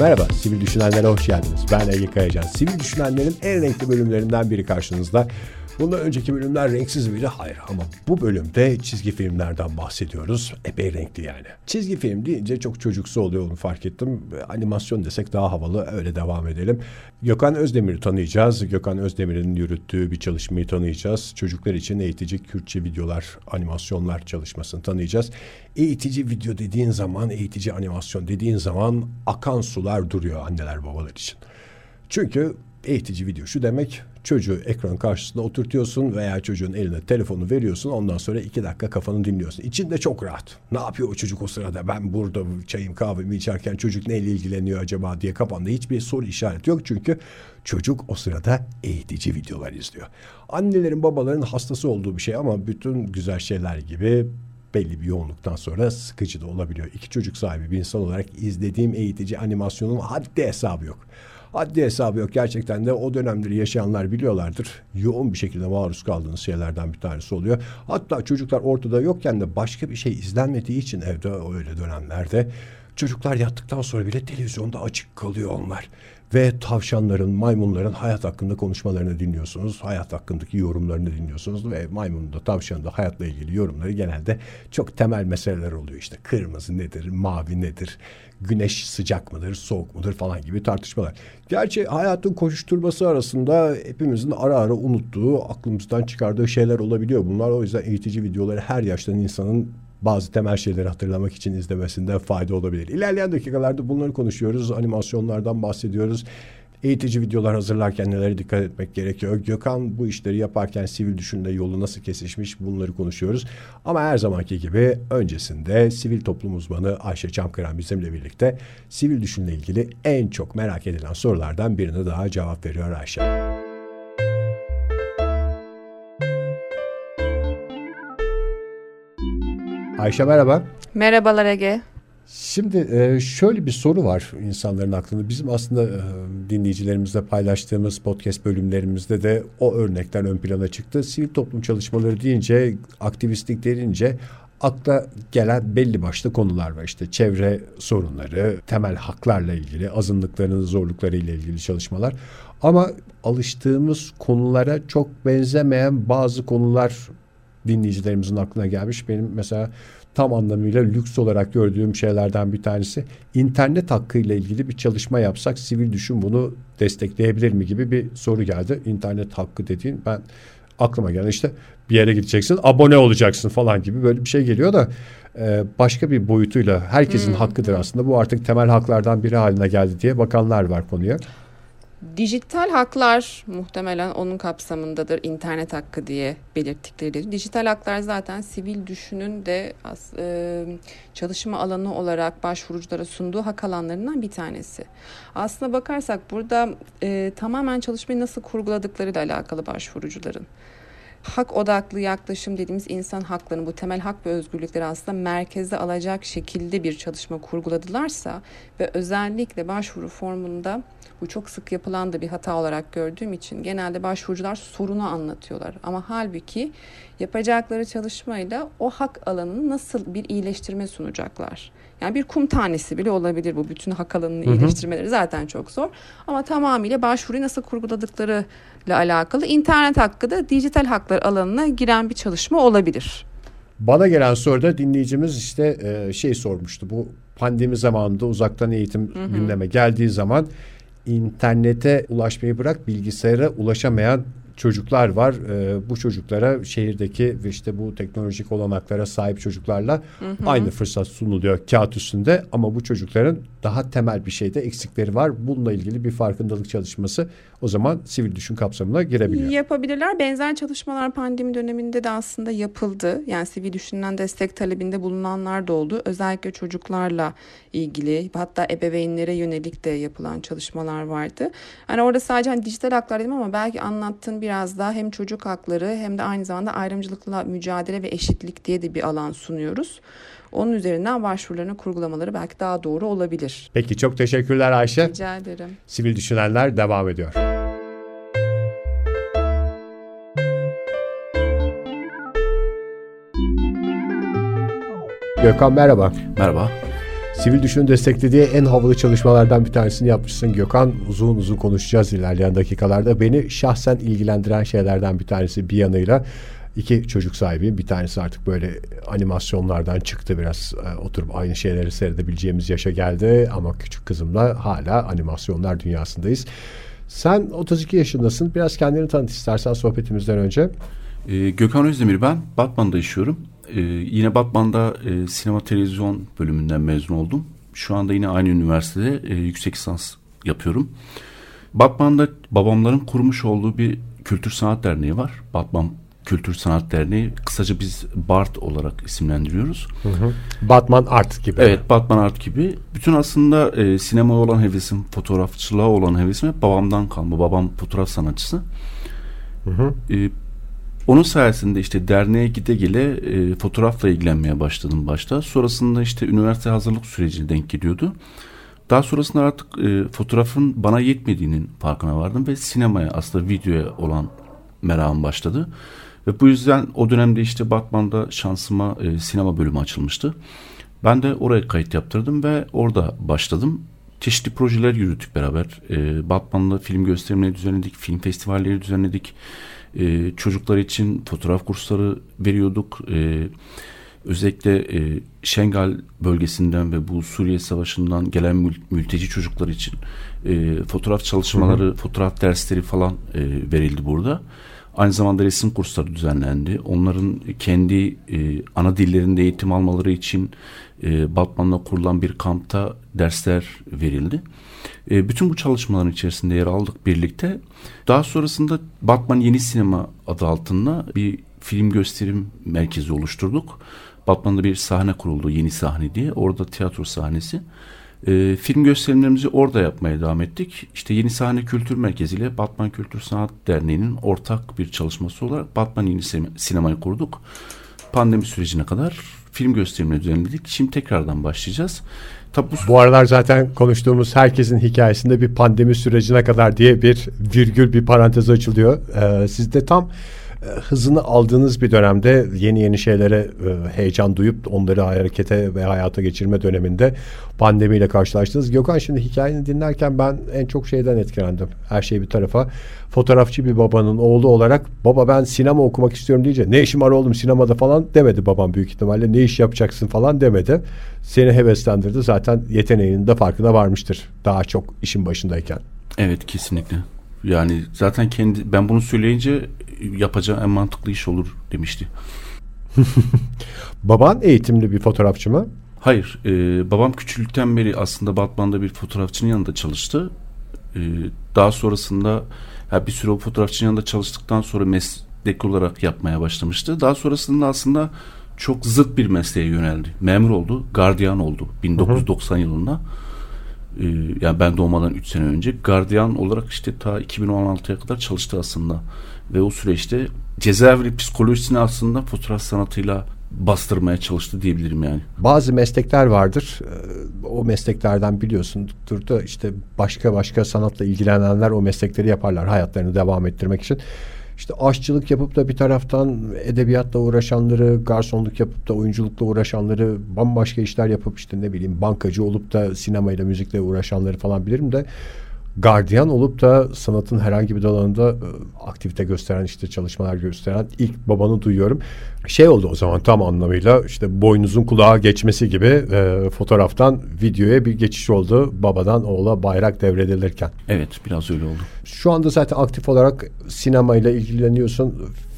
Merhaba, Sivil Düşünenlere hoş geldiniz. Ben Ege Kayacan. Sivil Düşünenlerin en renkli bölümlerinden biri karşınızda. Bundan önceki bölümler renksiz miydi? Hayır ama bu bölümde çizgi filmlerden bahsediyoruz. Epey renkli yani. Çizgi film deyince çok çocuksu oluyor onu fark ettim. Animasyon desek daha havalı öyle devam edelim. Gökhan Özdemir'i tanıyacağız. Gökhan Özdemir'in yürüttüğü bir çalışmayı tanıyacağız. Çocuklar için eğitici Kürtçe videolar, animasyonlar çalışmasını tanıyacağız. Eğitici video dediğin zaman, eğitici animasyon dediğin zaman akan sular duruyor anneler babalar için. Çünkü eğitici video şu demek çocuğu ekran karşısında oturtuyorsun veya çocuğun eline telefonu veriyorsun ondan sonra iki dakika kafanı dinliyorsun. İçinde çok rahat. Ne yapıyor o çocuk o sırada ben burada çayım kahvemi içerken çocuk neyle ilgileniyor acaba diye kafanda hiçbir soru işareti yok. Çünkü çocuk o sırada eğitici videolar izliyor. Annelerin babaların hastası olduğu bir şey ama bütün güzel şeyler gibi belli bir yoğunluktan sonra sıkıcı da olabiliyor. İki çocuk sahibi bir insan olarak izlediğim eğitici animasyonun haddi hesabı yok. Haddi hesabı yok. Gerçekten de o dönemleri yaşayanlar biliyorlardır. Yoğun bir şekilde maruz kaldığınız şeylerden bir tanesi oluyor. Hatta çocuklar ortada yokken de başka bir şey izlenmediği için evde öyle dönemlerde çocuklar yattıktan sonra bile televizyonda açık kalıyor onlar ve tavşanların, maymunların hayat hakkında konuşmalarını dinliyorsunuz. Hayat hakkındaki yorumlarını dinliyorsunuz ve maymunun da tavşanın da hayatla ilgili yorumları genelde çok temel meseleler oluyor. İşte kırmızı nedir, mavi nedir, güneş sıcak mıdır, soğuk mudur falan gibi tartışmalar. Gerçi hayatın koşuşturması arasında hepimizin ara ara unuttuğu, aklımızdan çıkardığı şeyler olabiliyor. Bunlar o yüzden eğitici videoları her yaştan insanın bazı temel şeyleri hatırlamak için izlemesinde fayda olabilir. İlerleyen dakikalarda bunları konuşuyoruz. Animasyonlardan bahsediyoruz. Eğitici videolar hazırlarken nelere dikkat etmek gerekiyor? Gökhan bu işleri yaparken sivil düşünde yolu nasıl kesişmiş bunları konuşuyoruz. Ama her zamanki gibi öncesinde sivil toplum uzmanı Ayşe Çamkıran bizimle birlikte sivil düşünle ilgili en çok merak edilen sorulardan birine daha cevap veriyor Ayşe. Ayşe merhaba. Merhabalar Ege. Şimdi e, şöyle bir soru var insanların aklında. Bizim aslında e, dinleyicilerimizle paylaştığımız podcast bölümlerimizde de o örnekler ön plana çıktı. Sivil toplum çalışmaları deyince, aktivistlik denince akla gelen belli başlı konular var. İşte çevre sorunları, temel haklarla ilgili, azınlıkların zorlukları ile ilgili çalışmalar. Ama alıştığımız konulara çok benzemeyen bazı konular dinleyicilerimizin aklına gelmiş. Benim mesela tam anlamıyla lüks olarak gördüğüm şeylerden bir tanesi internet hakkı ile ilgili bir çalışma yapsak sivil düşün bunu destekleyebilir mi gibi bir soru geldi. İnternet hakkı dediğin ben aklıma geldi işte bir yere gideceksin abone olacaksın falan gibi böyle bir şey geliyor da e, başka bir boyutuyla herkesin hmm. hakkıdır aslında bu artık temel haklardan biri haline geldi diye bakanlar var konuya. Dijital haklar muhtemelen onun kapsamındadır internet hakkı diye belirttikleri. Dijital haklar zaten sivil düşünün de e, çalışma alanı olarak başvuruculara sunduğu hak alanlarından bir tanesi. Aslına bakarsak burada e, tamamen çalışmayı nasıl kurguladıklarıyla alakalı başvurucuların hak odaklı yaklaşım dediğimiz insan haklarını bu temel hak ve özgürlükleri aslında merkeze alacak şekilde bir çalışma kurguladılarsa ve özellikle başvuru formunda bu çok sık yapılan da bir hata olarak gördüğüm için genelde başvurucular sorunu anlatıyorlar. Ama halbuki yapacakları çalışmayla o hak alanını nasıl bir iyileştirme sunacaklar. Yani bir kum tanesi bile olabilir bu. Bütün hak alanını hı hı. iyileştirmeleri zaten çok zor. Ama tamamıyla başvuruyu nasıl kurguladıkları ile alakalı internet hakkı da dijital haklar alanına giren bir çalışma olabilir. Bana gelen soruda dinleyicimiz işte e, şey sormuştu. Bu pandemi zamanında uzaktan eğitim hı hı. gündeme geldiği zaman internete ulaşmayı bırak bilgisayara ulaşamayan çocuklar var. E, bu çocuklara şehirdeki ve işte bu teknolojik olanaklara sahip çocuklarla hı hı. aynı fırsat sunuluyor kağıt üstünde ama bu çocukların daha temel bir şeyde eksikleri var. Bununla ilgili bir farkındalık çalışması o zaman sivil düşün kapsamına girebiliyor. Yapabilirler. Benzer çalışmalar pandemi döneminde de aslında yapıldı. Yani sivil düşünden destek talebinde bulunanlar da oldu. Özellikle çocuklarla ilgili hatta ebeveynlere yönelik de yapılan çalışmalar vardı. Hani orada sadece hani dijital haklar dedim ama belki anlattığın biraz daha hem çocuk hakları hem de aynı zamanda ayrımcılıkla mücadele ve eşitlik diye de bir alan sunuyoruz. Onun üzerinden başvurularını kurgulamaları belki daha doğru olabilir. Peki çok teşekkürler Ayşe. Rica ederim. Sivil Düşünenler devam ediyor. Gökhan merhaba. Merhaba. Sivil Düşün desteklediği en havalı çalışmalardan bir tanesini yapmışsın Gökhan. Uzun uzun konuşacağız ilerleyen dakikalarda. Beni şahsen ilgilendiren şeylerden bir tanesi bir yanıyla iki çocuk sahibiyim. Bir tanesi artık böyle animasyonlardan çıktı biraz e, oturup aynı şeyleri seyredebileceğimiz yaşa geldi. Ama küçük kızımla hala animasyonlar dünyasındayız. Sen 32 yaşındasın. Biraz kendini tanıt istersen sohbetimizden önce. Ee, Gökhan Özdemir ben. Batman'da yaşıyorum. Ee, yine Batman'da e, sinema televizyon bölümünden mezun oldum. Şu anda yine aynı üniversitede e, yüksek lisans yapıyorum. Batman'da babamların kurmuş olduğu bir kültür sanat derneği var. Batman Kültür Sanat Derneği. Kısaca biz BART olarak isimlendiriyoruz. Hı hı. Batman Art gibi. Evet Batman Art gibi. Bütün aslında e, sinema olan hevesim, fotoğrafçılığa olan hevesim hep babamdan kalma. Babam fotoğraf sanatçısı. Hı hı. E, onun sayesinde işte derneğe gide gele e, fotoğrafla ilgilenmeye başladım başta. Sonrasında işte üniversite hazırlık süreci denk geliyordu. Daha sonrasında artık e, fotoğrafın bana yetmediğinin farkına vardım ve sinemaya aslında videoya olan merakım başladı. Ve bu yüzden o dönemde işte Batman'da şansıma e, sinema bölümü açılmıştı. Ben de oraya kayıt yaptırdım ve orada başladım. Çeşitli projeler yürüttük beraber. E, Batman'da film gösterimleri düzenledik, film festivalleri düzenledik. E, çocuklar için fotoğraf kursları veriyorduk. E, özellikle e, Şengal bölgesinden ve bu Suriye Savaşı'ndan gelen mül, mülteci çocuklar için e, fotoğraf çalışmaları, hı hı. fotoğraf dersleri falan e, verildi burada. Aynı zamanda resim kursları düzenlendi. Onların kendi e, ana dillerinde eğitim almaları için e, Batman'da kurulan bir kampta dersler verildi. E, bütün bu çalışmaların içerisinde yer aldık birlikte. Daha sonrasında Batman Yeni Sinema adı altında bir film gösterim merkezi oluşturduk. Batman'da bir sahne kuruldu, yeni sahne diye. Orada tiyatro sahnesi. E, film gösterimlerimizi orada yapmaya devam ettik. İşte Yeni Sahne Kültür Merkezi ile Batman Kültür Sanat Derneği'nin ortak bir çalışması olarak Batman Yeni Sinema'yı kurduk. Pandemi sürecine kadar film gösterimleri düzenledik. Şimdi tekrardan başlayacağız. Tabi bu... bu aralar zaten konuştuğumuz herkesin hikayesinde bir pandemi sürecine kadar diye bir virgül bir parantez açılıyor. Ee, siz de tam hızını aldığınız bir dönemde yeni yeni şeylere e, heyecan duyup onları harekete ve hayata geçirme döneminde pandemiyle karşılaştınız. Gökhan şimdi hikayeni dinlerken ben en çok şeyden etkilendim. Her şey bir tarafa. Fotoğrafçı bir babanın oğlu olarak baba ben sinema okumak istiyorum deyince ne işim var oğlum sinemada falan demedi babam büyük ihtimalle. Ne iş yapacaksın falan demedi. Seni heveslendirdi. Zaten yeteneğinin de farkına varmıştır. Daha çok işin başındayken. Evet kesinlikle. Yani zaten kendi ben bunu söyleyince yapacağı en mantıklı iş olur demişti. Baban eğitimli bir fotoğrafçı mı? Hayır. E, babam küçüklükten beri aslında Batman'da bir fotoğrafçının yanında çalıştı. E, daha sonrasında ya bir süre o fotoğrafçının yanında çalıştıktan sonra meslek olarak yapmaya başlamıştı. Daha sonrasında aslında çok zıt bir mesleğe yöneldi. Memur oldu, gardiyan oldu 1990 hı hı. yılında. Ee, yani ben doğmadan 3 sene önce gardiyan olarak işte ta 2016'ya kadar çalıştı aslında. Ve o süreçte cezaevi psikolojisini aslında fotoğraf sanatıyla bastırmaya çalıştı diyebilirim yani. Bazı meslekler vardır. Ee, o mesleklerden biliyorsundur da işte başka başka sanatla ilgilenenler o meslekleri yaparlar hayatlarını devam ettirmek için. İşte aşçılık yapıp da bir taraftan edebiyatla uğraşanları, garsonluk yapıp da oyunculukla uğraşanları, bambaşka işler yapıp işte ne bileyim bankacı olup da sinemayla, müzikle uğraşanları falan bilirim de gardiyan olup da sanatın herhangi bir dalında e, aktivite gösteren işte çalışmalar gösteren ilk babanı duyuyorum. Şey oldu o zaman tam anlamıyla işte boynuzun kulağa geçmesi gibi e, fotoğraftan videoya bir geçiş oldu babadan oğula bayrak devredilirken. Evet biraz öyle oldu. Şu anda zaten aktif olarak sinemayla ilgileniyorsun.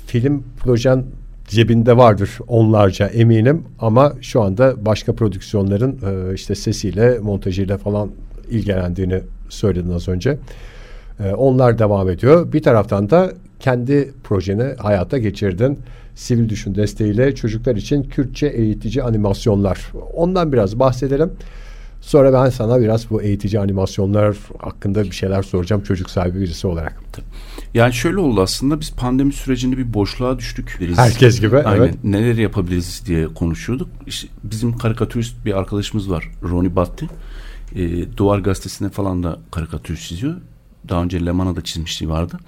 Film projen cebinde vardır onlarca eminim ama şu anda başka prodüksiyonların e, işte sesiyle montajıyla falan ilgilendiğini söyledin az önce. Ee, onlar devam ediyor. Bir taraftan da kendi projeni hayata geçirdin. Sivil Düşün desteğiyle çocuklar için Kürtçe eğitici animasyonlar. Ondan biraz bahsedelim. Sonra ben sana biraz bu eğitici animasyonlar hakkında bir şeyler soracağım çocuk sahibi birisi olarak. Yani şöyle oldu aslında biz pandemi sürecinde bir boşluğa düştük. Deriz. Herkes gibi Aynen. evet. Neler yapabiliriz diye konuşuyorduk. İşte bizim karikatürist bir arkadaşımız var Roni Batti e, Duvar Gazetesi'ne falan da karikatür çiziyor. Daha önce Leman'a da çizmişliği vardı.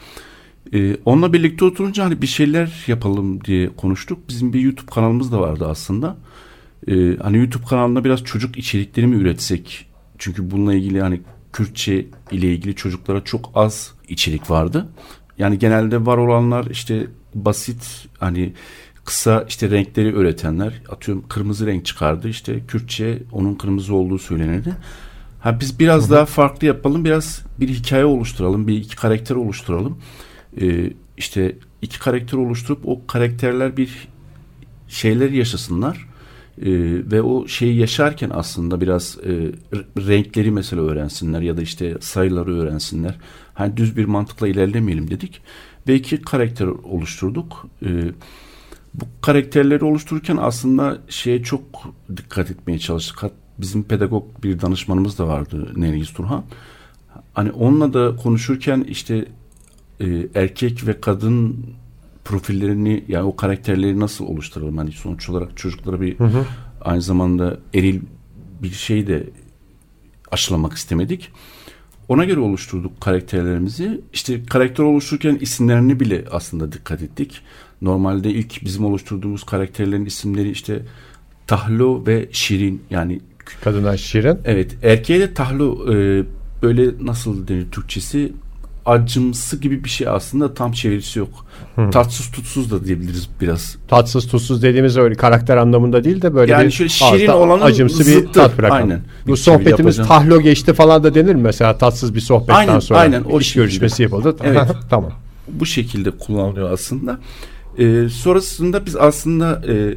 E, onunla birlikte oturunca hani bir şeyler yapalım diye konuştuk. Bizim bir YouTube kanalımız da vardı aslında. e, hani YouTube kanalında biraz çocuk içerikleri mi üretsek? Çünkü bununla ilgili hani Kürtçe ile ilgili çocuklara çok az içerik vardı. Yani genelde var olanlar işte basit hani kısa işte renkleri öğretenler atıyorum kırmızı renk çıkardı işte Kürtçe onun kırmızı olduğu söylenirdi. Ha biz biraz Hı-hı. daha farklı yapalım biraz bir hikaye oluşturalım bir iki karakter oluşturalım. Ee, işte iki karakter oluşturup o karakterler bir şeyler yaşasınlar e, ve o şeyi yaşarken aslında biraz e, renkleri mesela öğrensinler ya da işte sayıları öğrensinler. Hani düz bir mantıkla ilerlemeyelim dedik ve iki karakter oluşturduk. E, bu karakterleri oluştururken aslında şeye çok dikkat etmeye çalıştık. Bizim pedagog bir danışmanımız da vardı Nergis Turhan. Hani onunla da konuşurken işte e, erkek ve kadın profillerini yani o karakterleri nasıl oluşturalım? Hani sonuç olarak çocuklara bir hı hı. aynı zamanda eril bir şey de aşılamak istemedik. Ona göre oluşturduk karakterlerimizi. İşte karakter oluştururken isimlerini bile aslında dikkat ettik. Normalde ilk bizim oluşturduğumuz karakterlerin isimleri işte Tahlo ve Şirin yani kadına Şirin. Evet, erkeğe de Tahlo e, böyle nasıl denir Türkçesi acımsı gibi bir şey aslında tam çevirisi yok. Hı. Tatsız tutsuz da diyebiliriz biraz. Tatsız tutsuz dediğimiz öyle karakter anlamında değil de böyle yani bir şöyle şirin olanın acımsı zıttı. bir tat bırakan. Aynen. Bu sohbetimiz tahlo geçti falan da denir mi mesela tatsız bir sohbetten aynen, sonra aynen, o iş görüşmesi yapıldı. Evet. tamam. Bu şekilde kullanılıyor aslında. Ee, sonrasında biz aslında e,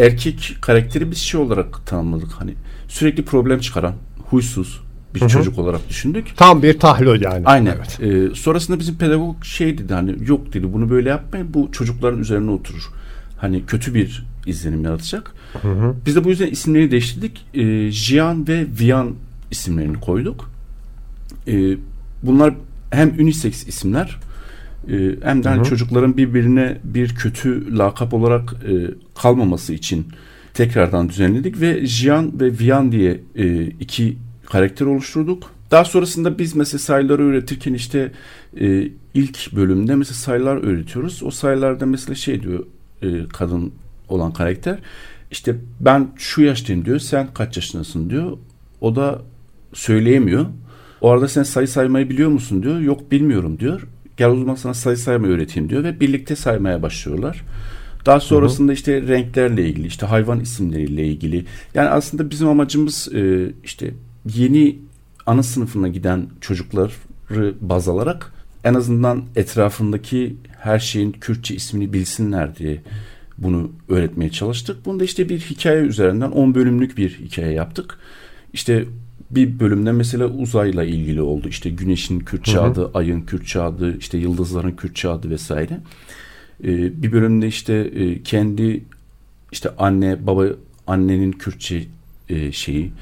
erkek karakteri bir şey olarak tanımladık. Hani sürekli problem çıkaran, huysuz, bir Hı-hı. çocuk olarak düşündük. Tam bir tahlil yani. Aynen. Evet. Ee, sonrasında bizim pedagog şey dedi hani yok dedi bunu böyle yapmayın bu çocukların üzerine oturur. Hani kötü bir izlenim yaratacak. Hı-hı. Biz de bu yüzden isimleri değiştirdik. Ee, Jian ve Vian isimlerini koyduk. Ee, bunlar hem unisex isimler e, hem de hani çocukların birbirine bir kötü lakap olarak e, kalmaması için tekrardan düzenledik ve Jian ve Vian diye e, iki karakter oluşturduk. Daha sonrasında biz mesela sayıları öğretirken işte e, ilk bölümde mesela sayılar öğretiyoruz. O sayılarda mesela şey diyor e, kadın olan karakter işte ben şu yaştayım diyor sen kaç yaşındasın diyor. O da söyleyemiyor. O arada sen sayı saymayı biliyor musun diyor. Yok bilmiyorum diyor. Gel o zaman sana sayı saymayı öğreteyim diyor ve birlikte saymaya başlıyorlar. Daha sonrasında işte renklerle ilgili, işte hayvan isimleriyle ilgili. Yani aslında bizim amacımız e, işte yeni ana sınıfına giden çocukları baz alarak en azından etrafındaki her şeyin Kürtçe ismini bilsinler diye bunu öğretmeye çalıştık. Bunu da işte bir hikaye üzerinden 10 bölümlük bir hikaye yaptık. İşte bir bölümde mesela uzayla ilgili oldu. İşte güneşin Kürtçe hı hı. adı, ayın Kürtçe adı, işte yıldızların Kürtçe adı vesaire. Ee, bir bölümde işte e, kendi işte anne baba annenin Kürtçe e, şeyi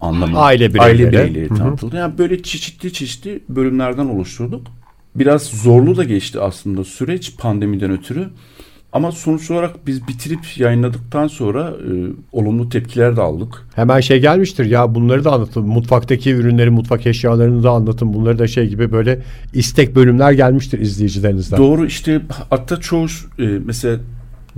anlamı. Aile bireyleri. Aile bireyleri tanıtıldı. Yani böyle çeşitli çeşitli bölümlerden oluşturduk. Biraz zorlu da geçti aslında süreç pandemiden ötürü. Ama sonuç olarak biz bitirip yayınladıktan sonra e, olumlu tepkiler de aldık. Hemen şey gelmiştir ya bunları da anlatın. Mutfaktaki ürünleri, mutfak eşyalarını da anlatın. Bunları da şey gibi böyle istek bölümler gelmiştir izleyicilerinizden. Doğru işte hatta çoğu e, mesela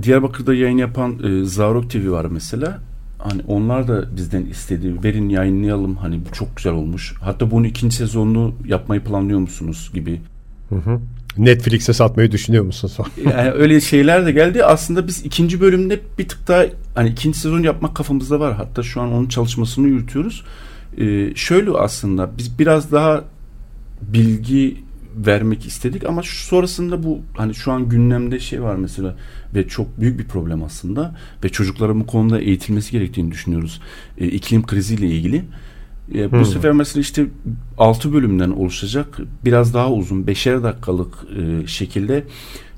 Diyarbakır'da yayın yapan e, Zarok TV var mesela. Hani onlar da bizden istedi. Verin yayınlayalım. Hani bu çok güzel olmuş. Hatta bunun ikinci sezonunu yapmayı planlıyor musunuz gibi. Hı hı. Netflix'e satmayı düşünüyor musun son? yani öyle şeyler de geldi. Aslında biz ikinci bölümde bir tık daha hani ikinci sezon yapmak kafamızda var. Hatta şu an onun çalışmasını yürütüyoruz. Ee, şöyle aslında biz biraz daha bilgi vermek istedik ama şu sonrasında bu hani şu an gündemde şey var mesela ve çok büyük bir problem aslında ve çocukların bu konuda eğitilmesi gerektiğini düşünüyoruz. E, iklim kriziyle ilgili. E, bu hmm. sefer mesela işte 6 bölümden oluşacak biraz daha uzun beşer dakikalık e, şekilde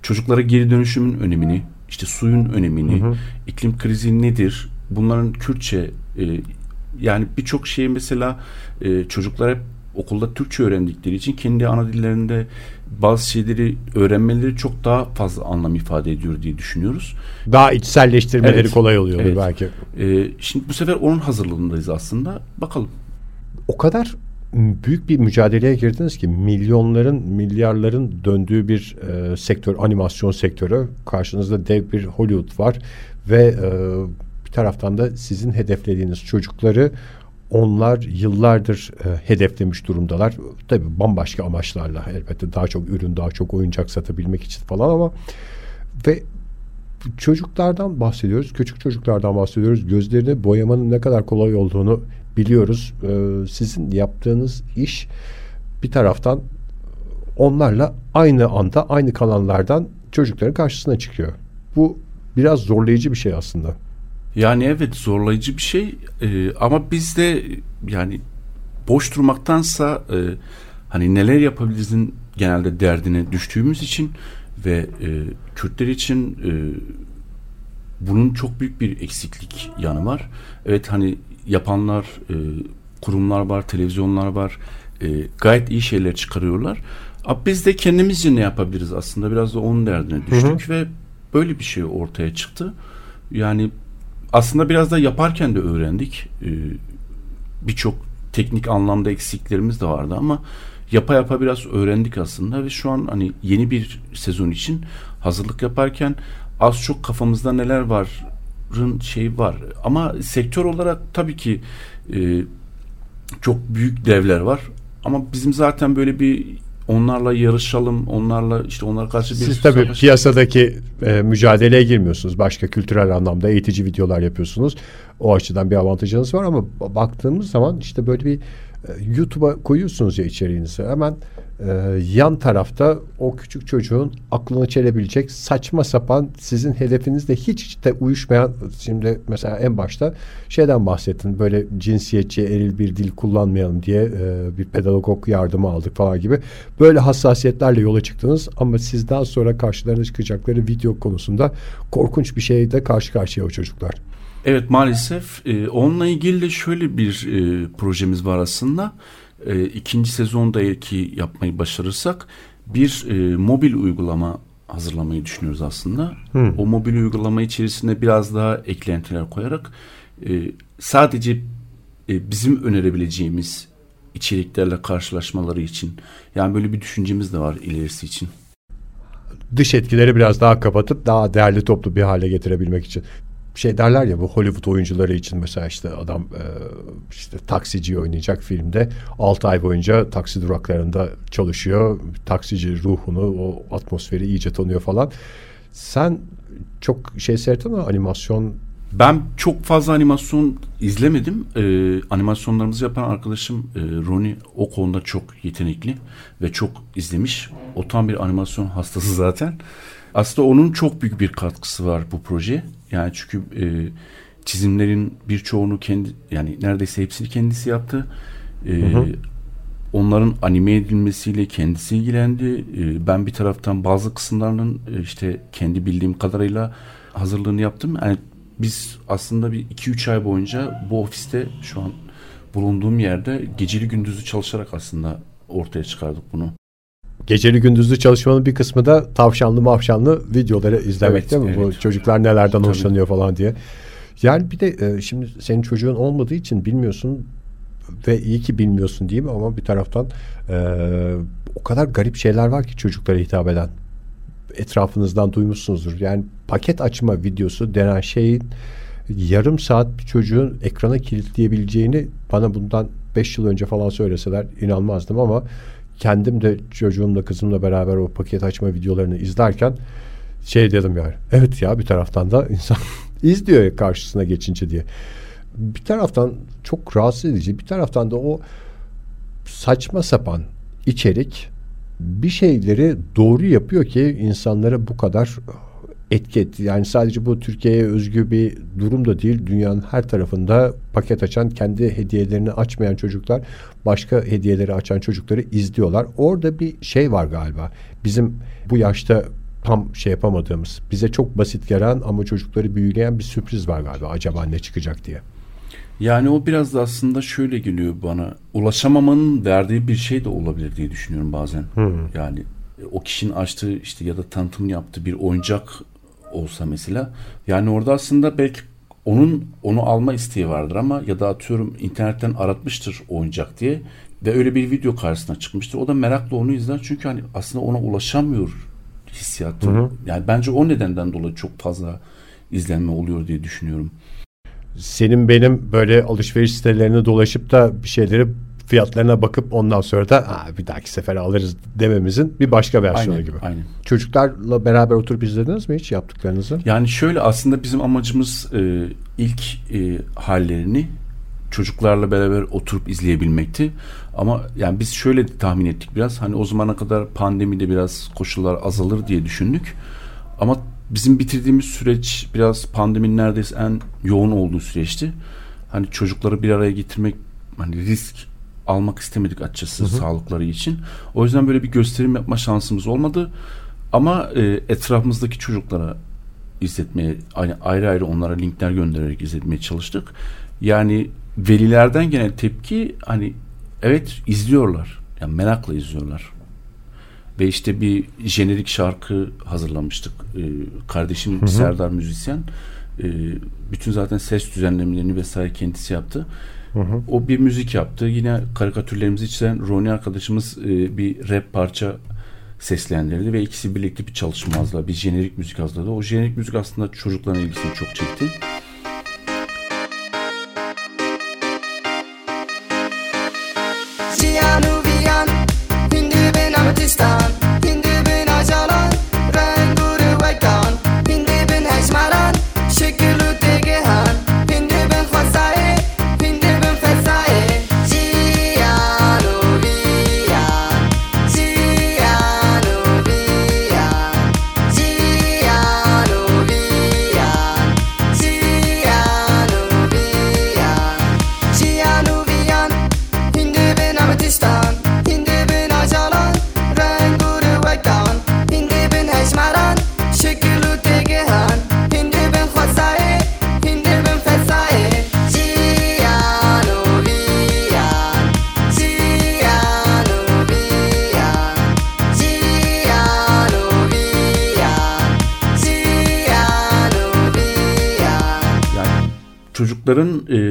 çocuklara geri dönüşümün önemini işte suyun önemini hı iklim krizi nedir bunların Kürtçe e, yani birçok şeyi mesela e, çocuklar hep okulda Türkçe öğrendikleri için kendi ana dillerinde bazı şeyleri öğrenmeleri çok daha fazla anlam ifade ediyor diye düşünüyoruz. Daha içselleştirmeleri evet, kolay oluyor evet. belki. Ee, şimdi bu sefer onun hazırlığındayız aslında. Bakalım. O kadar büyük bir mücadeleye girdiniz ki milyonların, milyarların döndüğü bir e, sektör, animasyon sektörü. Karşınızda dev bir Hollywood var ve e, bir taraftan da sizin hedeflediğiniz çocukları onlar yıllardır e, hedeflemiş durumdalar. Tabii bambaşka amaçlarla elbette daha çok ürün, daha çok oyuncak satabilmek için falan ama ve çocuklardan bahsediyoruz. Küçük çocuklardan bahsediyoruz. Gözlerini boyamanın ne kadar kolay olduğunu biliyoruz. Ee, sizin yaptığınız iş bir taraftan onlarla aynı anda aynı kanallardan çocukların karşısına çıkıyor. Bu biraz zorlayıcı bir şey aslında. Yani evet zorlayıcı bir şey ee, ama biz de yani boş durmaktansa e, hani neler yapabilirizin genelde derdine düştüğümüz için ve e, Kürtler için e, bunun çok büyük bir eksiklik yanı var. Evet hani yapanlar, e, kurumlar var, televizyonlar var. E, gayet iyi şeyler çıkarıyorlar. Ama biz de kendimizce ne yapabiliriz aslında biraz da onun derdine düştük hı hı. ve böyle bir şey ortaya çıktı. Yani aslında biraz da yaparken de öğrendik. E, Birçok teknik anlamda eksiklerimiz de vardı ama yapa yapa biraz öğrendik aslında ve şu an hani yeni bir sezon için hazırlık yaparken az çok kafamızda neler varın şey var. Ama sektör olarak tabii ki e, çok büyük devler var. Ama bizim zaten böyle bir onlarla yarışalım, onlarla işte onlara karşı bir Siz tabii savaş... piyasadaki e, mücadeleye girmiyorsunuz. Başka kültürel anlamda eğitici videolar yapıyorsunuz. O açıdan bir avantajınız var ama baktığımız zaman işte böyle bir e, YouTube'a koyuyorsunuz ya içeriğinizi. Hemen e, yan tarafta o küçük çocuğun aklını çelebilecek saçma sapan sizin hedefinizle hiç, hiç de uyuşmayan şimdi mesela en başta şeyden bahsettin böyle cinsiyetçi eril bir dil kullanmayalım diye e, bir pedagog yardımı aldık falan gibi böyle hassasiyetlerle yola çıktınız ama sizden sonra karşılarına çıkacakları video konusunda korkunç bir şeyde karşı karşıya o çocuklar. Evet maalesef e, onunla ilgili de şöyle bir e, projemiz var aslında. E, ikinci sezonda ki yapmayı başarırsak bir e, mobil uygulama hazırlamayı düşünüyoruz aslında. Hmm. O mobil uygulama içerisinde biraz daha eklentiler koyarak e, sadece e, bizim önerebileceğimiz içeriklerle karşılaşmaları için yani böyle bir düşüncemiz de var ilerisi için dış etkileri biraz daha kapatıp daha değerli toplu bir hale getirebilmek için şey derler ya bu Hollywood oyuncuları için mesela işte adam e, işte taksici oynayacak filmde 6 ay boyunca taksi duraklarında çalışıyor. Taksici ruhunu, o atmosferi iyice tanıyor falan. Sen çok şey seyrettin mi animasyon ben çok fazla animasyon izlemedim. Ee, animasyonlarımızı yapan arkadaşım e, Roni o konuda çok yetenekli ve çok izlemiş. O tam bir animasyon hastası zaten. Aslında onun çok büyük bir katkısı var bu proje. Yani çünkü e, çizimlerin birçoğunu kendi yani neredeyse hepsini kendisi yaptı. E, hı hı. Onların anime edilmesiyle kendisi ilgilendi. E, ben bir taraftan bazı kısımlarının e, işte kendi bildiğim kadarıyla hazırlığını yaptım. Yani biz aslında bir 2-3 ay boyunca bu ofiste şu an bulunduğum yerde geceli gündüzü çalışarak aslında ortaya çıkardık bunu. Geceli gündüzlü çalışmanın bir kısmı da tavşanlı mavşanlı videoları izlemek evet, değil mi? Evet. Bu çocuklar nelerden Tabii. hoşlanıyor falan diye. Yani bir de e, şimdi senin çocuğun olmadığı için bilmiyorsun ve iyi ki bilmiyorsun mi? Ama bir taraftan e, o kadar garip şeyler var ki çocuklara hitap eden. Etrafınızdan duymuşsunuzdur. Yani paket açma videosu denen şeyin yarım saat bir çocuğun ekrana kilitleyebileceğini bana bundan 5 yıl önce falan söyleseler inanmazdım ama kendim de çocuğumla kızımla beraber o paket açma videolarını izlerken şey dedim yani evet ya bir taraftan da insan izliyor karşısına geçince diye. Bir taraftan çok rahatsız edici bir taraftan da o saçma sapan içerik bir şeyleri doğru yapıyor ki insanlara bu kadar etki etti. Yani sadece bu Türkiye'ye özgü bir durum da değil. Dünyanın her tarafında paket açan, kendi hediyelerini açmayan çocuklar başka hediyeleri açan çocukları izliyorlar. Orada bir şey var galiba. Bizim bu yaşta tam şey yapamadığımız, bize çok basit gelen ama çocukları büyüleyen bir sürpriz var galiba. Acaba ne çıkacak diye. Yani o biraz da aslında şöyle geliyor bana. Ulaşamamanın verdiği bir şey de olabilir diye düşünüyorum bazen. Hmm. Yani o kişinin açtığı işte ya da tanıtım yaptığı bir oyuncak olsa mesela yani orada aslında belki onun onu alma isteği vardır ama ya da atıyorum internetten aratmıştır oyuncak diye ve öyle bir video karşısına çıkmıştır. O da merakla onu izler çünkü hani aslında ona ulaşamıyor hissiyatı. Hı hı. Yani bence o nedenden dolayı çok fazla izlenme oluyor diye düşünüyorum. senin benim böyle alışveriş sitelerine dolaşıp da bir şeyleri fiyatlarına bakıp ondan sonra da bir dahaki sefer alırız dememizin bir başka versiyonu aynen, gibi. Aynen. Çocuklarla beraber oturup izlediniz mi hiç yaptıklarınızı? Yani şöyle aslında bizim amacımız e, ilk e, hallerini çocuklarla beraber oturup izleyebilmekti. Ama yani biz şöyle tahmin ettik biraz. Hani o zamana kadar pandemide biraz koşullar azalır diye düşündük. Ama bizim bitirdiğimiz süreç biraz pandeminin neredeyse en yoğun olduğu süreçti. Hani çocukları bir araya getirmek hani risk almak istemedik açıkçası hı hı. sağlıkları için. O yüzden böyle bir gösterim yapma şansımız olmadı. Ama e, etrafımızdaki çocuklara izletmeye ayrı ayrı onlara linkler göndererek izletmeye çalıştık. Yani velilerden gelen tepki hani evet izliyorlar. Yani merakla izliyorlar. Ve işte bir jenerik şarkı hazırlamıştık. Ee, kardeşim hı hı. Serdar müzisyen. Ee, bütün zaten ses düzenlemelerini vesaire kendisi yaptı. Hı hı. O bir müzik yaptı. Yine karikatürlerimizi çizen Roni arkadaşımız e, bir rap parça seslendirdi ve ikisi birlikte bir çalışma hazırladı. Bir jenerik müzik hazırladı. O jenerik müzik aslında çocukların ilgisini çok çekti.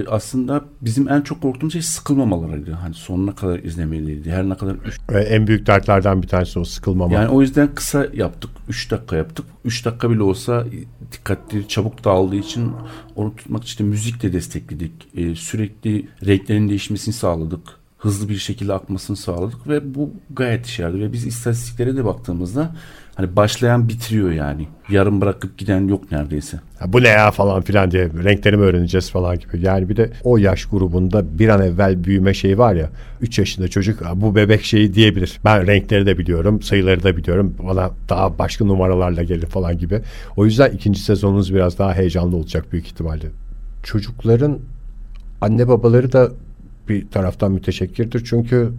Aslında bizim en çok korktuğumuz şey sıkılmamalarıydı. Hani sonuna kadar izlemeliydi. Her ne kadar... Üç... En büyük dertlerden bir tanesi o sıkılmama. Yani o yüzden kısa yaptık. 3 dakika yaptık. 3 dakika bile olsa dikkatleri çabuk dağıldığı için onu tutmak için de müzikle destekledik. E, sürekli renklerin değişmesini sağladık hızlı bir şekilde akmasını sağladık ve bu gayet işe yaradı ve biz istatistiklere de baktığımızda Hani başlayan bitiriyor yani. Yarım bırakıp giden yok neredeyse. Ha, bu ne ya falan filan diye renklerimi öğreneceğiz falan gibi. Yani bir de o yaş grubunda bir an evvel büyüme şeyi var ya 3 yaşında çocuk bu bebek şeyi diyebilir. Ben renkleri de biliyorum, sayıları da biliyorum. Bana daha başka numaralarla gelir falan gibi. O yüzden ikinci sezonunuz biraz daha heyecanlı olacak büyük ihtimalle. Çocukların anne babaları da bir taraftan müteşekkirdir. Çünkü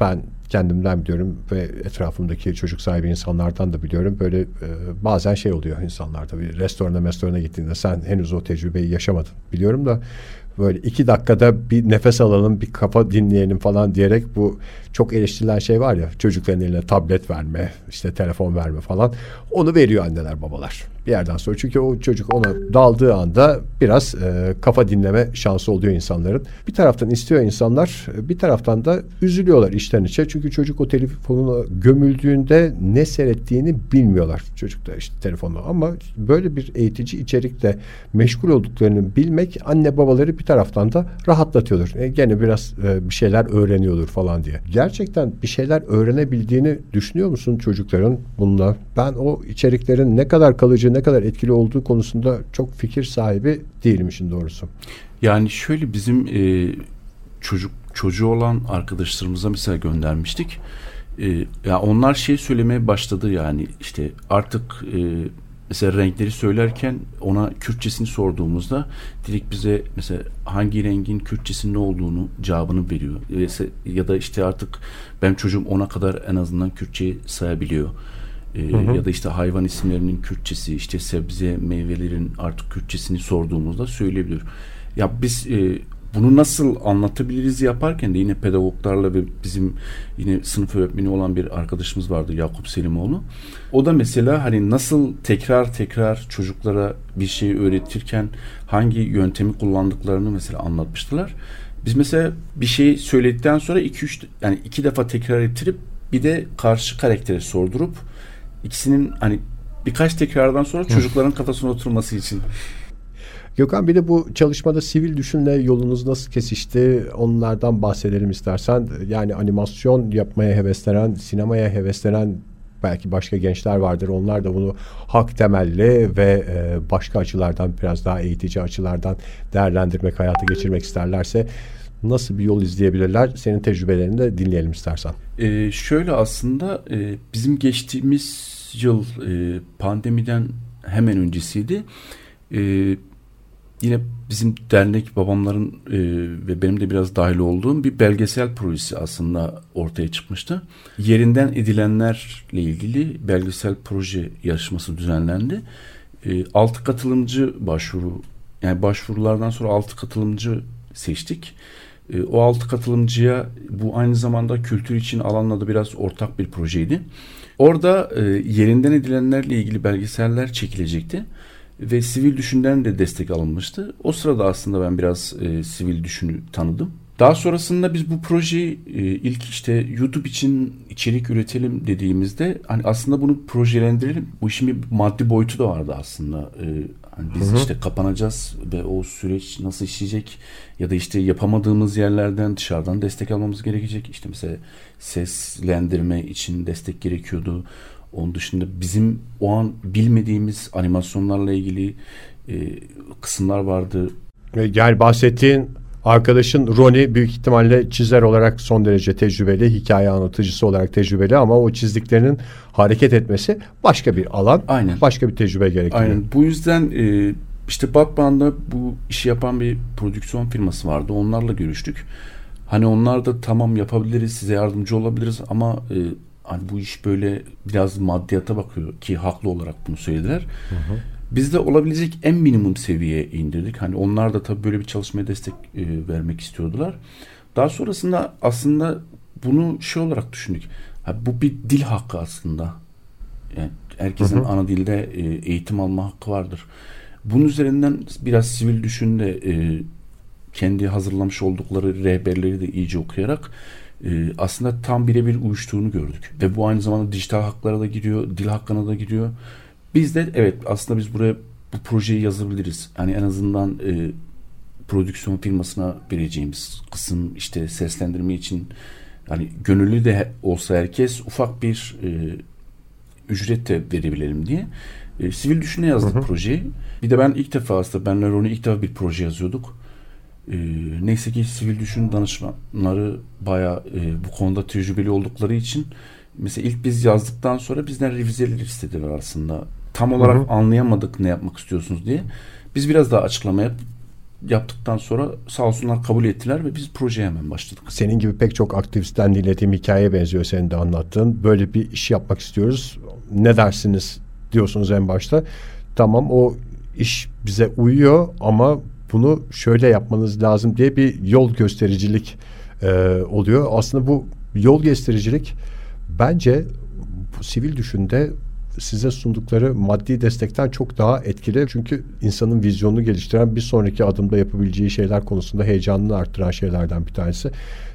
ben kendimden biliyorum ve etrafımdaki çocuk sahibi insanlardan da biliyorum. Böyle e, bazen şey oluyor insanlarda bir restorana restorana gittiğinde sen henüz o tecrübeyi yaşamadın biliyorum da böyle iki dakikada bir nefes alalım bir kafa dinleyelim falan diyerek bu çok eleştirilen şey var ya çocukların eline tablet verme işte telefon verme falan onu veriyor anneler babalar bir yerden sonra çünkü o çocuk ona daldığı anda biraz e, kafa dinleme şansı oluyor insanların bir taraftan istiyor insanlar bir taraftan da üzülüyorlar işten içe çünkü çocuk o telefonuna gömüldüğünde ne seyrettiğini bilmiyorlar çocuklar işte telefonu ama böyle bir eğitici içerikle meşgul olduklarını bilmek anne babaları bir taraftan da rahatlatıyordur. E, gene biraz e, bir şeyler öğreniyordur falan diye. Gerçekten bir şeyler öğrenebildiğini düşünüyor musun çocukların bununla? Ben o içeriklerin ne kadar kalıcı, ne kadar etkili olduğu konusunda çok fikir sahibi değilim işin doğrusu. Yani şöyle bizim e, çocuk çocuğu olan arkadaşlarımıza mesela göndermiştik. E, ya onlar şey söylemeye başladı yani işte artık e, mesela renkleri söylerken ona Kürtçesini sorduğumuzda direkt bize mesela hangi rengin Kürtçesinin ne olduğunu cevabını veriyor. Ya da işte artık benim çocuğum ona kadar en azından Kürtçeyi sayabiliyor. Ee, hı hı. Ya da işte hayvan isimlerinin Kürtçesi, işte sebze, meyvelerin artık Kürtçesini sorduğumuzda söyleyebiliyor. Ya biz e, bunu nasıl anlatabiliriz yaparken de yine pedagoglarla ve bizim yine sınıf öğretmeni olan bir arkadaşımız vardı Yakup Selimoğlu. O da mesela hani nasıl tekrar tekrar çocuklara bir şeyi öğretirken hangi yöntemi kullandıklarını mesela anlatmıştılar. Biz mesela bir şey söyledikten sonra iki üç yani iki defa tekrar ettirip bir de karşı karaktere sordurup ikisinin hani birkaç tekrardan sonra çocukların kafasına oturması için Gökhan bir de bu çalışmada sivil düşünle yolunuz nasıl kesişti onlardan bahsedelim istersen. Yani animasyon yapmaya heveslenen, sinemaya heveslenen belki başka gençler vardır. Onlar da bunu hak temelli ve e, başka açılardan biraz daha eğitici açılardan değerlendirmek, hayata geçirmek isterlerse nasıl bir yol izleyebilirler? Senin tecrübelerini de dinleyelim istersen. Ee, şöyle aslında e, bizim geçtiğimiz yıl e, pandemiden hemen öncesiydi. E, yine bizim dernek babamların e, ve benim de biraz dahil olduğum bir belgesel projesi aslında ortaya çıkmıştı. Yerinden edilenlerle ilgili belgesel proje yarışması düzenlendi. E, altı katılımcı başvuru yani başvurulardan sonra altı katılımcı seçtik. E, o altı katılımcıya bu aynı zamanda kültür için alanla da biraz ortak bir projeydi. Orada e, yerinden edilenlerle ilgili belgeseller çekilecekti ve sivil düşünden de destek alınmıştı. O sırada aslında ben biraz e, sivil düşünü tanıdım. Daha sonrasında biz bu projeyi ilk işte YouTube için içerik üretelim dediğimizde hani aslında bunu projelendirelim. Bu işin bir maddi boyutu da vardı aslında. Hani biz hı hı. işte kapanacağız ve o süreç nasıl işleyecek ya da işte yapamadığımız yerlerden dışarıdan destek almamız gerekecek. İşte mesela seslendirme için destek gerekiyordu. Onun dışında bizim o an bilmediğimiz animasyonlarla ilgili e, kısımlar vardı. Yani bahsettiğin arkadaşın Roni büyük ihtimalle çizer olarak son derece tecrübeli, hikaye anlatıcısı olarak tecrübeli ama o çizdiklerinin hareket etmesi başka bir alan, Aynen. başka bir tecrübe gerektiriyor. Aynen. Bu yüzden e, işte Batman'da bu işi yapan bir prodüksiyon firması vardı. Onlarla görüştük. Hani onlar da tamam yapabiliriz, size yardımcı olabiliriz ama e, hani bu iş böyle biraz maddiyata bakıyor ki haklı olarak bunu söylediler. Hı hı. Biz de olabilecek en minimum seviyeye indirdik. Hani onlar da tabii böyle bir çalışmaya destek e, vermek istiyordular. Daha sonrasında aslında bunu şey olarak düşündük. Ha, bu bir dil hakkı aslında. Yani herkesin hı hı. ana dilde e, eğitim alma hakkı vardır. Bunun üzerinden biraz sivil düşünde e, kendi hazırlamış oldukları rehberleri de iyice okuyarak e, aslında tam birebir uyuştuğunu gördük. Ve bu aynı zamanda dijital haklara da giriyor, dil hakkına da giriyor. Biz de evet aslında biz buraya bu projeyi yazabiliriz. Yani en azından e, prodüksiyon firmasına vereceğimiz kısım işte seslendirme için yani gönüllü de olsa herkes ufak bir e, ücret de verebilelim diye. E, sivil düşüne yazdık hı hı. projeyi. Bir de ben ilk defa aslında ben Ron'u ilk defa bir proje yazıyorduk. E, neyse ki sivil düşün danışmanları baya e, bu konuda tecrübeli oldukları için mesela ilk biz yazdıktan sonra bizden revizeler istediler aslında. Tam olarak hı hı. anlayamadık ne yapmak istiyorsunuz diye. Biz biraz daha açıklama yap, yaptıktan sonra sağ olsunlar kabul ettiler ve biz projeye hemen başladık. Senin gibi pek çok aktivistten dinlediğim hikayeye benziyor senin de anlattığın. Böyle bir iş yapmak istiyoruz. Ne dersiniz diyorsunuz en başta. Tamam o iş bize uyuyor ama bunu şöyle yapmanız lazım diye bir yol göstericilik e, oluyor. Aslında bu yol göstericilik bence bu sivil düşünde size sundukları maddi destekten çok daha etkili. Çünkü insanın vizyonunu geliştiren bir sonraki adımda yapabileceği şeyler konusunda heyecanını arttıran şeylerden bir tanesi.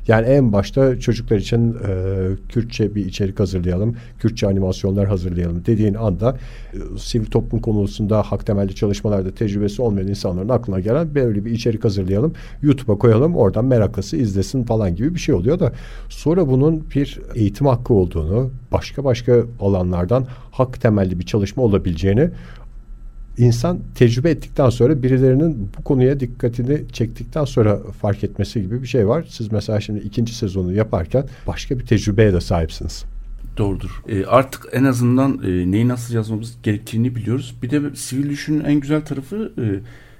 Yani en başta çocuklar için e, Kürtçe bir içerik hazırlayalım, Kürtçe animasyonlar hazırlayalım dediğin anda e, sivil toplum konusunda hak temelli çalışmalarda tecrübesi olmayan insanların aklına gelen böyle bir içerik hazırlayalım, YouTube'a koyalım, oradan meraklısı izlesin falan gibi bir şey oluyor da sonra bunun bir eğitim hakkı olduğunu, başka başka alanlardan hak temelli bir çalışma olabileceğini insan tecrübe ettikten sonra birilerinin bu konuya dikkatini çektikten sonra fark etmesi gibi bir şey var. Siz mesela şimdi ikinci sezonu yaparken başka bir tecrübeye de sahipsiniz. Doğrudur. E, artık en azından e, neyi nasıl yazmamız gerektiğini biliyoruz. Bir de sivil düşünün en güzel tarafı e,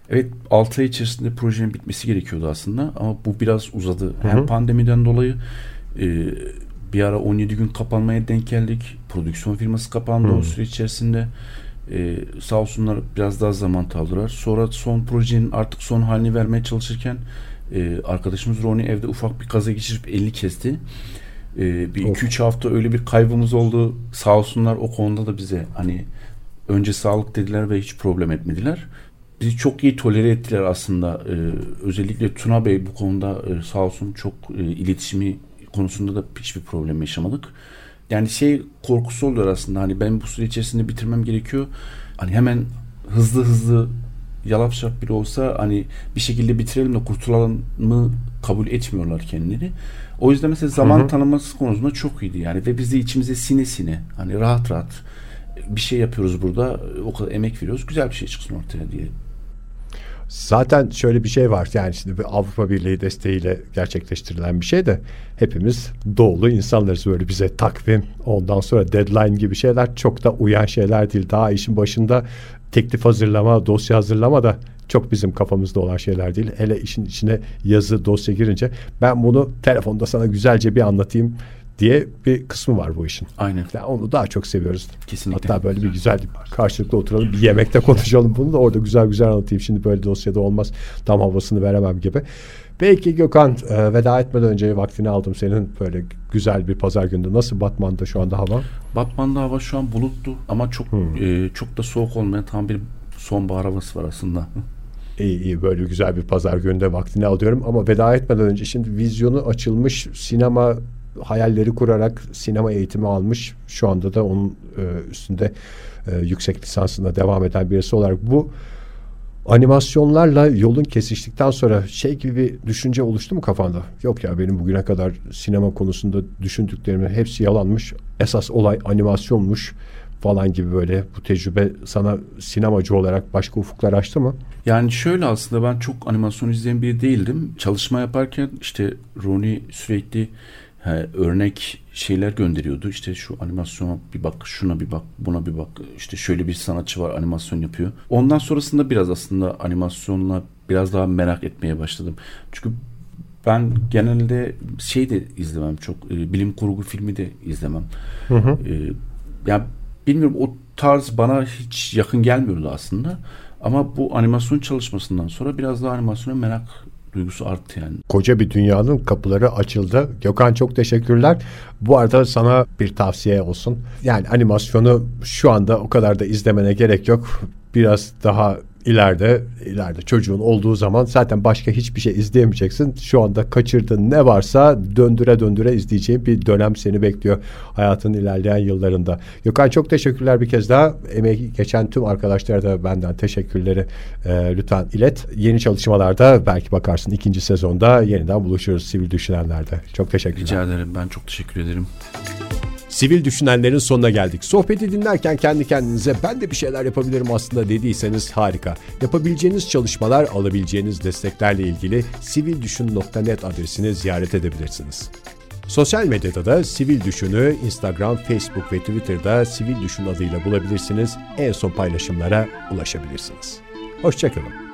evet 6 ay içerisinde projenin bitmesi gerekiyordu aslında ama bu biraz uzadı. Hı hı. Hem pandemiden dolayı e, bir ara 17 gün kapanmaya denk geldik. Prodüksiyon firması kapandı hı. o süre içerisinde. Ee, sağ olsunlar biraz daha zaman aldılar. Sonra son projenin artık son halini vermeye çalışırken e, arkadaşımız Roni evde ufak bir kaza geçirip elini kesti. E, bir iki üç hafta öyle bir kaybımız oldu. Sağ olsunlar o konuda da bize hani önce sağlık dediler ve hiç problem etmediler. Bizi çok iyi tolere ettiler aslında. E, özellikle Tuna Bey bu konuda e, sağ olsun çok e, iletişimi konusunda da hiçbir problem yaşamadık yani şey korkusu oluyor aslında hani ben bu süre içerisinde bitirmem gerekiyor. Hani hemen hızlı hızlı yalap şap bile olsa hani bir şekilde bitirelim de kurtulalım mı kabul etmiyorlar kendileri. O yüzden mesela zaman Hı-hı. tanıması konusunda çok iyiydi yani ve biz de içimize sine sine hani rahat rahat bir şey yapıyoruz burada o kadar emek veriyoruz güzel bir şey çıksın ortaya diye Zaten şöyle bir şey var yani şimdi bir Avrupa Birliği desteğiyle gerçekleştirilen bir şey de hepimiz doğulu insanlarız böyle bize takvim ondan sonra deadline gibi şeyler çok da uyan şeyler değil. Daha işin başında teklif hazırlama, dosya hazırlama da çok bizim kafamızda olan şeyler değil. Hele işin içine yazı, dosya girince ben bunu telefonda sana güzelce bir anlatayım diye bir kısmı var bu işin. Aynen. Yani onu daha çok seviyoruz. Kesinlikle. Hatta böyle bir güzel karşılıklı oturalım bir yemekte konuşalım bunu da orada güzel güzel anlatayım. Şimdi böyle dosyada olmaz. Tam havasını veremem gibi. Peki Gökhan e, veda etmeden önce vaktini aldım senin böyle güzel bir pazar günü. Nasıl Batman'da şu anda hava? Batman'da hava şu an bulutlu ama çok hmm. e, çok da soğuk olmayan tam bir sonbahar havası var aslında. İyi iyi böyle güzel bir pazar gününde vaktini alıyorum ama veda etmeden önce şimdi vizyonu açılmış sinema hayalleri kurarak sinema eğitimi almış. Şu anda da onun e, üstünde e, yüksek lisansında devam eden birisi olarak bu animasyonlarla yolun kesiştikten sonra şey gibi bir düşünce oluştu mu kafanda? Yok ya benim bugüne kadar sinema konusunda düşündüklerimin hepsi yalanmış. Esas olay animasyonmuş falan gibi böyle bu tecrübe sana sinemacı olarak başka ufuklar açtı mı? Yani şöyle aslında ben çok animasyon izleyen biri değildim. Çalışma yaparken işte Roni sürekli he, örnek şeyler gönderiyordu. İşte şu animasyona bir bak, şuna bir bak, buna bir bak. İşte şöyle bir sanatçı var animasyon yapıyor. Ondan sonrasında biraz aslında animasyonla biraz daha merak etmeye başladım. Çünkü ben genelde şey de izlemem çok e, bilim kurgu filmi de izlemem. Hı hı. E, yani bilmiyorum o tarz bana hiç yakın gelmiyordu aslında. Ama bu animasyon çalışmasından sonra biraz daha animasyona merak duygusu arttı yani. Koca bir dünyanın kapıları açıldı. Gökhan çok teşekkürler. Bu arada sana bir tavsiye olsun. Yani animasyonu şu anda o kadar da izlemene gerek yok. Biraz daha ileride ileride çocuğun olduğu zaman zaten başka hiçbir şey izleyemeyeceksin. Şu anda kaçırdığın ne varsa döndüre döndüre izleyeceğin bir dönem seni bekliyor hayatın ilerleyen yıllarında. Gökhan çok teşekkürler bir kez daha. Emeği geçen tüm arkadaşlara da benden teşekkürleri e, lütfen ilet. Yeni çalışmalarda belki bakarsın ikinci sezonda yeniden buluşuruz sivil düşünenlerde. Çok teşekkürler. Rica ederim. Ben çok teşekkür ederim. Sivil düşünenlerin sonuna geldik. Sohbeti dinlerken kendi kendinize ben de bir şeyler yapabilirim aslında dediyseniz harika. Yapabileceğiniz çalışmalar, alabileceğiniz desteklerle ilgili sivildüşün.net adresini ziyaret edebilirsiniz. Sosyal medyada da Sivil Düşün'ü Instagram, Facebook ve Twitter'da Sivil Düşün adıyla bulabilirsiniz. En son paylaşımlara ulaşabilirsiniz. Hoşçakalın.